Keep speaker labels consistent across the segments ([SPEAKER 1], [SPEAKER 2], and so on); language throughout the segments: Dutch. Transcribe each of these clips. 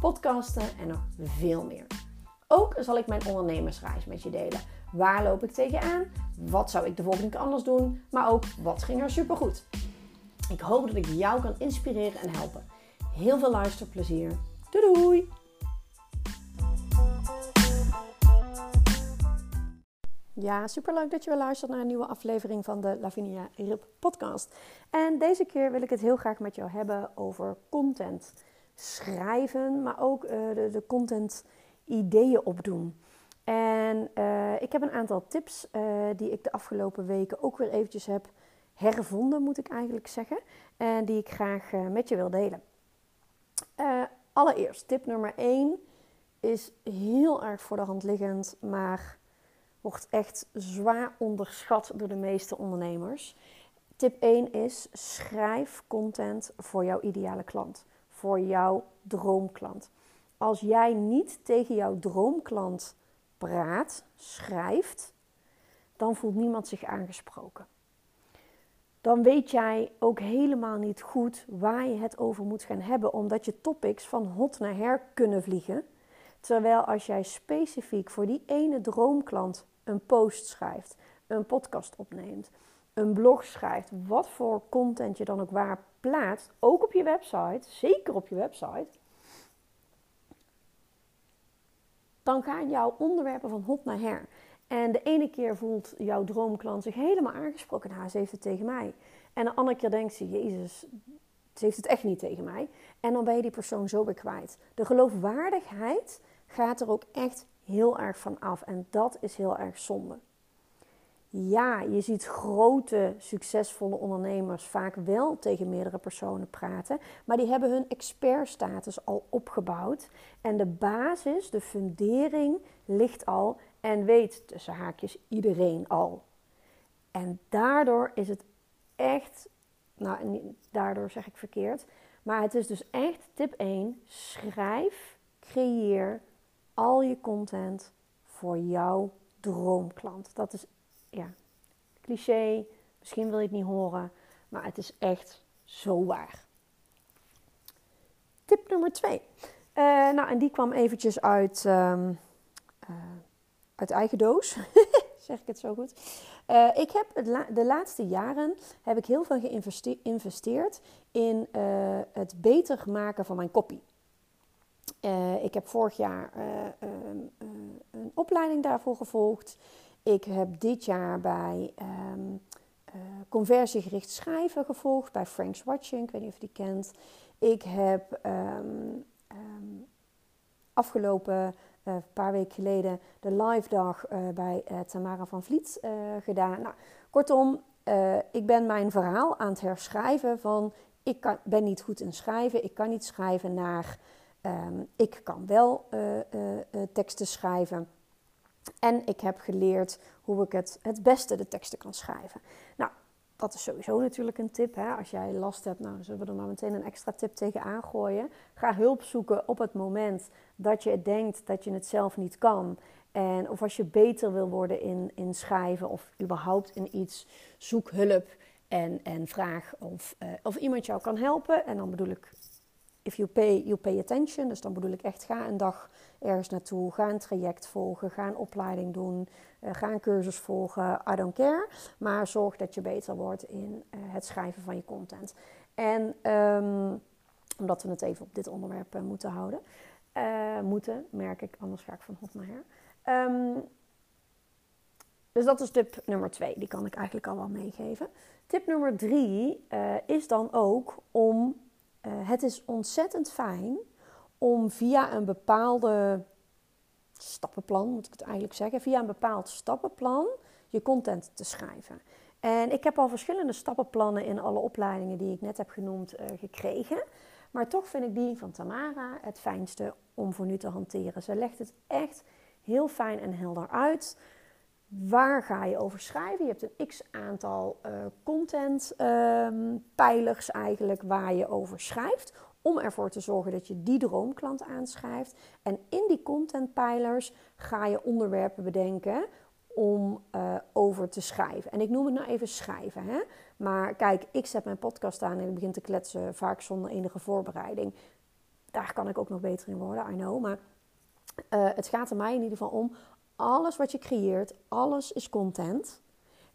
[SPEAKER 1] podcasten en nog veel meer. Ook zal ik mijn ondernemersreis met je delen. Waar loop ik tegenaan? Wat zou ik de volgende keer anders doen? Maar ook wat ging er supergoed? Ik hoop dat ik jou kan inspireren en helpen. Heel veel luisterplezier. Doei doei! Ja, superleuk dat je weer luistert naar een nieuwe aflevering van de Lavinia Rip podcast. En deze keer wil ik het heel graag met jou hebben over content schrijven, maar ook uh, de, de, content ideeën opdoen. En uh, ik heb een aantal tips uh, die ik de afgelopen weken ook weer eventjes heb hervonden, moet ik eigenlijk zeggen. En die ik graag met je wil delen. allereerst, tip nummer 1 is heel erg voor de hand liggend, maar wordt echt zwaar onderschat door de meeste ondernemers. Tip 1 is: schrijf content voor jouw ideale klant, voor jouw droomklant. Als jij niet tegen jouw droomklant praat, schrijft, dan voelt niemand zich aangesproken. Dan weet jij ook helemaal niet goed waar je het over moet gaan hebben, omdat je topics van hot naar her kunnen vliegen. Terwijl als jij specifiek voor die ene droomklant een post schrijft, een podcast opneemt, een blog schrijft, wat voor content je dan ook waar plaatst, ook op je website, zeker op je website, dan gaan jouw onderwerpen van hot naar her. En de ene keer voelt jouw droomklant zich helemaal aangesproken. Nou, ze heeft het tegen mij. En de andere keer denkt ze, Jezus, ze heeft het echt niet tegen mij. En dan ben je die persoon zo weer kwijt. De geloofwaardigheid gaat er ook echt heel erg van af. En dat is heel erg zonde. Ja, je ziet grote, succesvolle ondernemers vaak wel tegen meerdere personen praten, maar die hebben hun expertstatus al opgebouwd. En de basis, de fundering ligt al en weet tussen haakjes iedereen al. En daardoor is het echt, nou, daardoor zeg ik verkeerd, maar het is dus echt tip 1: schrijf, creëer al je content voor jouw droomklant. Dat is ja, cliché, misschien wil je het niet horen, maar het is echt zo waar. Tip nummer 2. Uh, eh, nou, en die kwam eventjes uit, um, uh, uit eigen doos. zeg ik het zo goed. Uh, ik heb de laatste jaren heb ik heel veel geïnvesteerd in het beter maken van mijn. Uh, ik heb vorig jaar uh, een opleiding daarvoor gevolgd. Ik heb dit jaar bij um, conversiegericht schrijven gevolgd, bij Frank's Watching, ik weet niet of je die kent. Ik heb um, um, afgelopen paar weken geleden de live dag bij Tamara van Vliet gedaan. Nou, kortom, ik ben mijn verhaal aan het herschrijven van ik kan, ben niet goed in schrijven, ik kan niet schrijven naar Ehm, ik kan wel teksten schrijven. En ik heb geleerd hoe ik het het beste de teksten kan schrijven. Nou, dat is sowieso natuurlijk een tip. Hè? Als jij last hebt, nou, zullen we er maar meteen een extra tip tegenaan gooien. Ga hulp zoeken op het moment dat je denkt dat je het zelf niet kan. En of als je beter wil worden in, in schrijven of überhaupt in iets, zoek hulp. En, en vraag of, of iemand jou kan helpen. En dan bedoel ik if you pay, you pay attention. Dus dan bedoel ik echt, ga een dag ergens naartoe, ga een traject volgen, ga een opleiding doen, uh, ga een cursus volgen, I don't care. Maar zorg dat je beter wordt in uh, het schrijven van je content. En um, omdat we het even op dit onderwerp uh, moeten houden, moeten, merk ik, anders ga ik van hot naar her. Um, dus dat is tip nummer twee, die kan ik eigenlijk al wel meegeven. Tip nummer drie is dan ook om uh, het is ontzettend fijn om via een bepaalde stappenplan, moet ik het eigenlijk zeggen, via een bepaald stappenplan je content te schrijven. En ik heb al verschillende stappenplannen in alle opleidingen die ik net heb genoemd uh, gekregen. Maar toch vind ik die van Tamara het fijnste om voor nu te hanteren. Ze legt het echt heel fijn en helder uit. Waar ga je over schrijven? Je hebt een x aantal uh, content ehm, pijlers eigenlijk waar je over schrijft. Om ervoor te zorgen dat je die droomklant aanschrijft. En in die contentpijlers ga je onderwerpen bedenken om uh, over te schrijven. En ik noem het nou even schrijven. Hè? Maar kijk, ik zet mijn podcast aan en ik begin te kletsen, vaak zonder enige voorbereiding. Daar kan ik ook nog beter in worden, I know. Maar uh, het gaat er mij in ieder geval om alles wat je creëert, alles is content.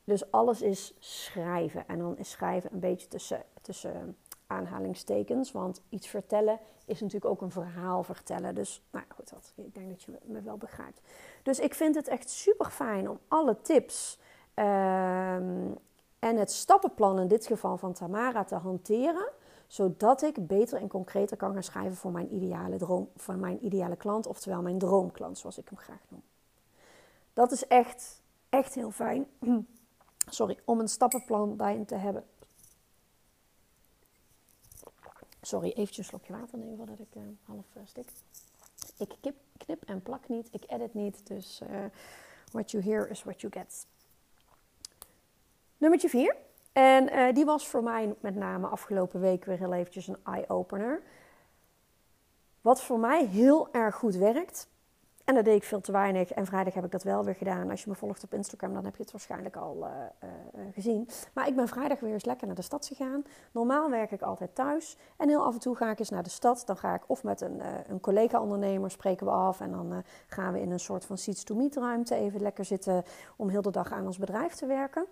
[SPEAKER 1] Dus alles is schrijven. En dan is schrijven een beetje tussen, tussen aanhalingstekens. Want iets vertellen is natuurlijk ook een verhaal vertellen. Dus nou goed, dat, ik denk dat je me wel begrijpt. Dus ik vind het echt super fijn om alle tips ehm, en het stappenplan in dit geval van Tamara te hanteren. Zodat ik beter en concreter kan gaan schrijven voor mijn ideale droom, voor mijn ideale klant, oftewel mijn droomklant, zoals ik hem graag noem. Dat is echt, echt heel fijn. Sorry, om een stappenplan daarin te hebben. Sorry, eventjes een slokje water nemen voordat ik uh, half uh, stik. Ik knip en plak niet, ik edit niet, dus uh, what you hear is what you get. Nummertje 4. En die was voor mij met name afgelopen week weer heel eventjes een eye-opener. Wat voor mij heel erg goed werkt, en dat deed ik veel te weinig. En vrijdag heb ik dat wel weer gedaan. Als je me volgt op Instagram, dan heb je het waarschijnlijk al uh, uh, gezien. Maar ik ben vrijdag weer eens lekker naar de stad gegaan. Normaal werk ik altijd thuis. En heel af en toe ga ik eens naar de stad. Dan ga ik of met een, een collega-ondernemer spreken we af. En dan gaan we in een soort van seats-to-meet ruimte even lekker zitten om heel de dag aan ons bedrijf te werken.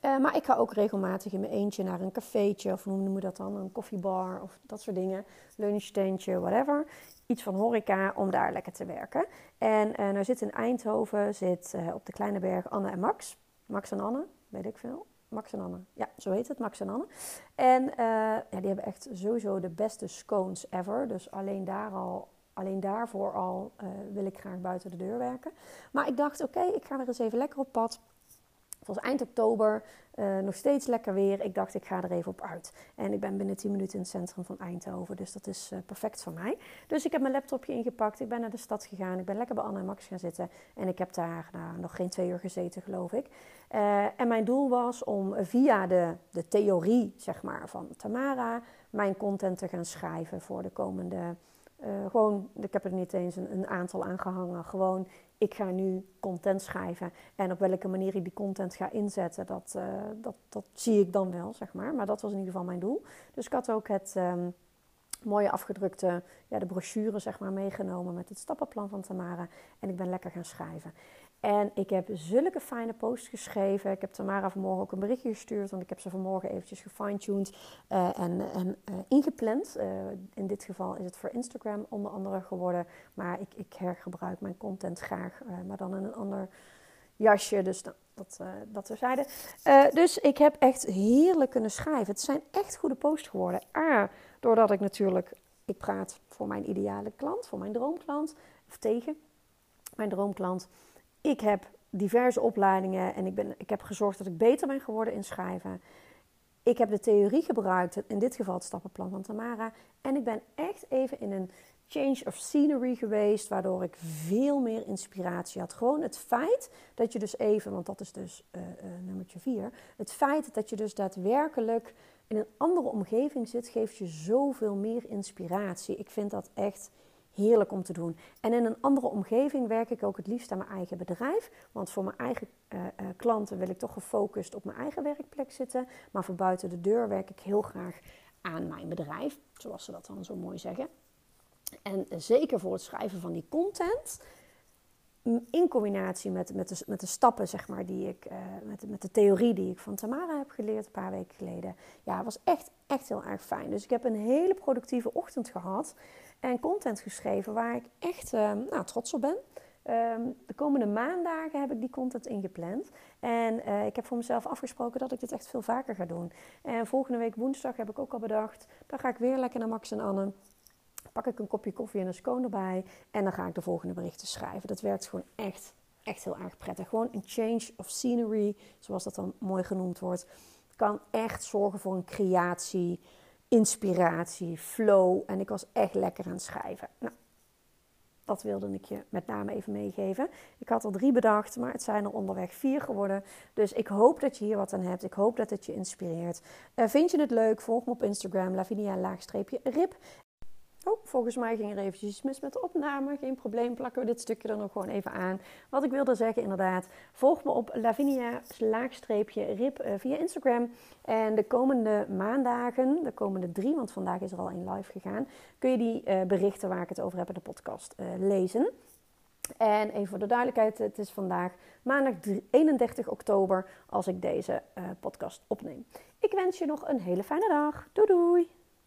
[SPEAKER 1] maar ik ga ook regelmatig in mijn eentje naar een cafeetje, of hoe noemen we dat dan? Een koffiebar of dat soort dingen. Lunchtentje, whatever iets van horeca om daar lekker te werken. En uh, nou zit in Eindhoven, zit uh, op de Kleine Berg Anne en Max. Max en Anne, weet ik veel. Max en Anne. Ja, zo heet het, Max en Anne. En uh, ja, die hebben echt sowieso de beste scones ever. Dus alleen daar al alleen daarvoor al wil ik graag buiten de deur werken. Maar ik dacht, oké, ik ga er eens even lekker op pad. Het was eind oktober, uh, nog steeds lekker weer. Ik dacht, ik ga er even op uit. En ik ben binnen 10 minuten in het centrum van Eindhoven, dus dat is uh, perfect voor mij. Dus ik heb mijn laptopje ingepakt, ik ben naar de stad gegaan. Ik ben lekker bij Anne en Max gaan zitten. En ik heb daar nou, nog geen twee uur gezeten, geloof ik. Uh, en mijn doel was om via de, de theorie, zeg maar, van Tamara... mijn content te gaan schrijven voor de komende... gewoon, ik heb er niet eens een, een aantal aan gehangen. Gewoon ik ga nu content schrijven. En op welke manier ik die content ga inzetten, dat, uh, dat, dat zie ik dan wel, zeg maar. Maar dat was in ieder geval mijn doel. Dus ik had ook het um, mooie afgedrukte, ja, de brochure, zeg maar, meegenomen met het stappenplan van Tamara. En ik ben lekker gaan schrijven. En ik heb zulke fijne posts geschreven. Ik heb Tamara vanmorgen ook een berichtje gestuurd. Want ik heb ze vanmorgen eventjes gefine-tuned uh, en, en uh, ingepland. Uh, in dit geval is het voor Instagram onder andere geworden. Maar ik, ik hergebruik mijn content graag. maar dan in een ander jasje. Dus dat, dat, dat terzijde. dus ik heb echt heerlijk kunnen schrijven. Het zijn echt goede posts geworden. A, doordat ik natuurlijk... Ik praat voor mijn ideale klant, voor mijn droomklant. Of tegen mijn droomklant. Ik heb diverse opleidingen en ik, ben, ik heb gezorgd dat ik beter ben geworden in schrijven. Ik heb de theorie gebruikt, in dit geval het stappenplan van Tamara. En ik ben echt even in een change of scenery geweest, waardoor ik veel meer inspiratie had. Gewoon het feit dat je dus even, want dat is dus uh, nummertje vier, het feit dat je dus daadwerkelijk in een andere omgeving zit, geeft je zoveel meer inspiratie. Ik vind dat echt heerlijk om te doen. En in een andere omgeving werk ik ook het liefst aan mijn eigen bedrijf. Want voor mijn eigen uh, uh, klanten wil ik toch gefocust op mijn eigen werkplek zitten. Maar voor buiten de deur werk ik heel graag aan mijn bedrijf, zoals ze dat dan zo mooi zeggen. En zeker voor het schrijven van die content in combinatie met, met, de, met de stappen, zeg maar, die ik, uh, met, met de theorie die ik van Tamara heb geleerd een paar weken geleden. Ja, was echt, echt heel erg fijn. Dus ik heb een hele productieve ochtend gehad en content geschreven waar ik echt uh, nou, trots op ben. Um, de komende maandagen heb ik die content ingepland. En uh, ik heb voor mezelf afgesproken dat ik dit echt veel vaker ga doen. En volgende week woensdag heb ik ook al bedacht, dan ga ik weer lekker naar Max en Anne pak ik een kopje koffie en een scone erbij en dan ga ik de volgende berichten schrijven. Dat werkt gewoon echt, echt heel erg prettig. Gewoon een change of scenery, zoals dat dan mooi genoemd wordt, kan echt zorgen voor een creatie inspiratie, flow. En ik was echt lekker aan het schrijven. Nou, dat wilde ik je met name even meegeven. Ik had er drie bedacht, maar het zijn er onderweg vier geworden. Dus ik hoop dat je hier wat aan hebt. Ik hoop dat het je inspireert. Uh, vind je het leuk? Volg me op Instagram, lavinia-rip. Volgens mij ging er eventjes mis met de opname. Geen probleem, plakken we dit stukje er nog gewoon even aan. Wat ik wilde zeggen inderdaad, volg me op lavinia-rip uh, via Instagram. En de komende maandagen, de komende drie, want vandaag is er al een live gegaan, kun je die uh, berichten waar ik het over heb in de podcast uh, lezen. En even voor de duidelijkheid, het is vandaag maandag 31 oktober als ik deze podcast opneem. Ik wens je nog een hele fijne dag. Doei doei!